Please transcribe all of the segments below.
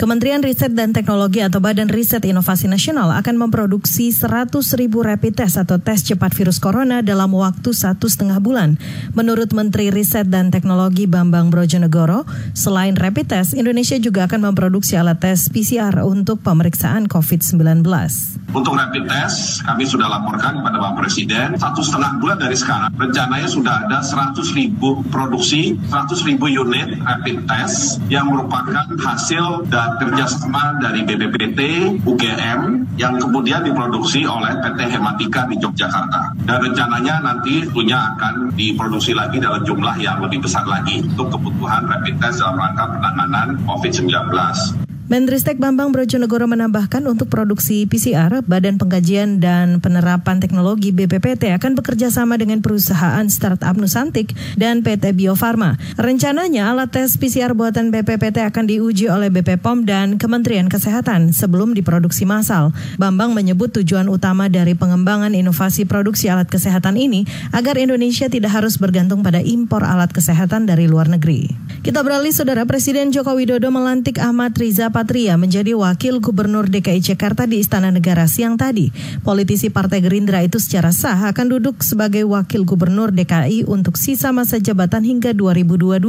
Kementerian Riset dan Teknologi atau Badan Riset Inovasi Nasional akan memproduksi 100 ribu rapid test atau tes cepat virus corona dalam waktu satu setengah bulan. Menurut Menteri Riset dan Teknologi Bambang Brojonegoro, selain rapid test, Indonesia juga akan memproduksi alat tes PCR untuk pemeriksaan COVID-19. Untuk rapid test, kami sudah laporkan kepada Bapak Presiden satu setengah bulan dari sekarang. Rencananya sudah ada 100 ribu produksi, 100 ribu unit rapid test yang merupakan hasil dari kerjasama dari BPPT, UGM yang kemudian diproduksi oleh PT Hematika di Yogyakarta. Dan rencananya nanti tentunya akan diproduksi lagi dalam jumlah yang lebih besar lagi untuk kebutuhan rapid test dalam rangka penanganan COVID-19. Menristek Bambang Brojonegoro menambahkan untuk produksi PCR, Badan Pengkajian dan Penerapan Teknologi BPPT akan bekerja sama dengan perusahaan startup Nusantik dan PT Bio Farma. Rencananya alat tes PCR buatan BPPT akan diuji oleh BP dan Kementerian Kesehatan sebelum diproduksi massal. Bambang menyebut tujuan utama dari pengembangan inovasi produksi alat kesehatan ini agar Indonesia tidak harus bergantung pada impor alat kesehatan dari luar negeri. Kita beralih, Saudara Presiden Joko Widodo melantik Ahmad Riza Patria menjadi Wakil Gubernur DKI Jakarta di Istana Negara siang tadi. Politisi Partai Gerindra itu secara sah akan duduk sebagai Wakil Gubernur DKI untuk sisa masa jabatan hingga 2022.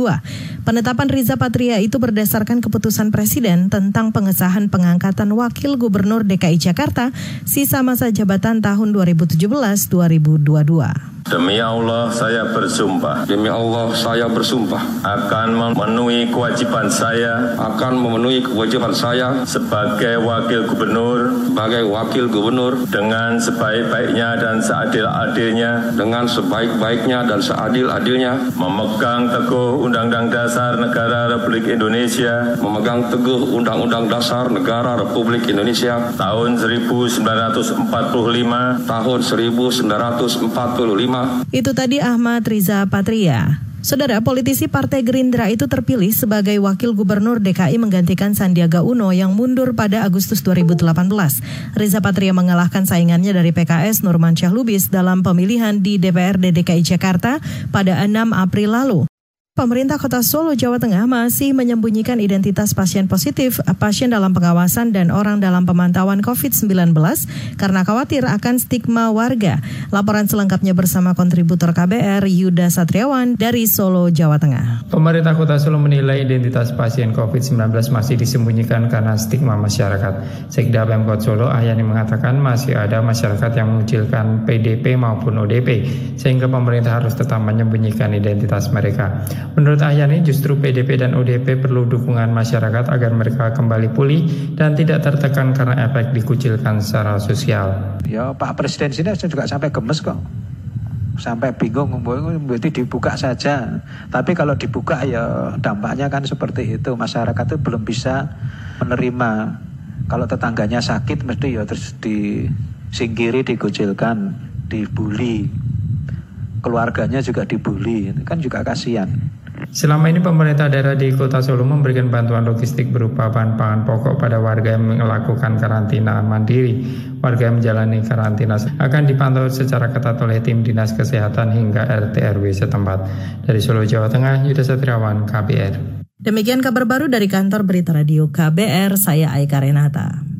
Penetapan Riza Patria itu berdasarkan keputusan Presiden tentang pengesahan pengangkatan Wakil Gubernur DKI Jakarta sisa masa jabatan tahun 2017-2022. Demi Allah saya bersumpah. Demi Allah saya bersumpah. Akan memenuhi kewajiban saya. Akan memenuhi kewajiban saya. Sebagai wakil gubernur. Sebagai wakil gubernur. Dengan sebaik-baiknya dan seadil-adilnya. Dengan sebaik-baiknya dan seadil-adilnya. Memegang teguh Undang-Undang Dasar Negara Republik Indonesia. Memegang teguh Undang-Undang Dasar Negara Republik Indonesia. Tahun 1945 tahun 1945 itu tadi Ahmad Riza Patria. Saudara politisi Partai Gerindra itu terpilih sebagai wakil gubernur DKI menggantikan Sandiaga Uno yang mundur pada Agustus 2018. Riza Patria mengalahkan saingannya dari PKS Nurman Lubis dalam pemilihan di DPRD DKI Jakarta pada 6 April lalu. Pemerintah Kota Solo, Jawa Tengah masih menyembunyikan identitas pasien positif, pasien dalam pengawasan dan orang dalam pemantauan COVID-19 karena khawatir akan stigma warga. Laporan selengkapnya bersama kontributor KBR Yuda Satriawan dari Solo, Jawa Tengah. Pemerintah Kota Solo menilai identitas pasien COVID-19 masih disembunyikan karena stigma masyarakat. Sekda Pemkot Solo Ayani mengatakan masih ada masyarakat yang mengucilkan PDP maupun ODP, sehingga pemerintah harus tetap menyembunyikan identitas mereka. Menurut Ahyani justru PDP dan ODP perlu dukungan masyarakat agar mereka kembali pulih dan tidak tertekan karena efek dikucilkan secara sosial. Ya Pak Presiden sini juga sampai gemes kok. Sampai bingung berarti dibuka saja. Tapi kalau dibuka ya dampaknya kan seperti itu. Masyarakat itu belum bisa menerima. Kalau tetangganya sakit mesti ya terus disingkiri dikucilkan dibully. Keluarganya juga dibully. Kan juga kasihan Selama ini pemerintah daerah di Kota Solo memberikan bantuan logistik berupa bahan pangan pokok pada warga yang melakukan karantina mandiri. Warga yang menjalani karantina akan dipantau secara ketat oleh tim Dinas Kesehatan hingga RT RW setempat. Dari Solo, Jawa Tengah, Yuda Satriawan, KBR. Demikian kabar baru dari kantor Berita Radio KBR, saya Aika Renata.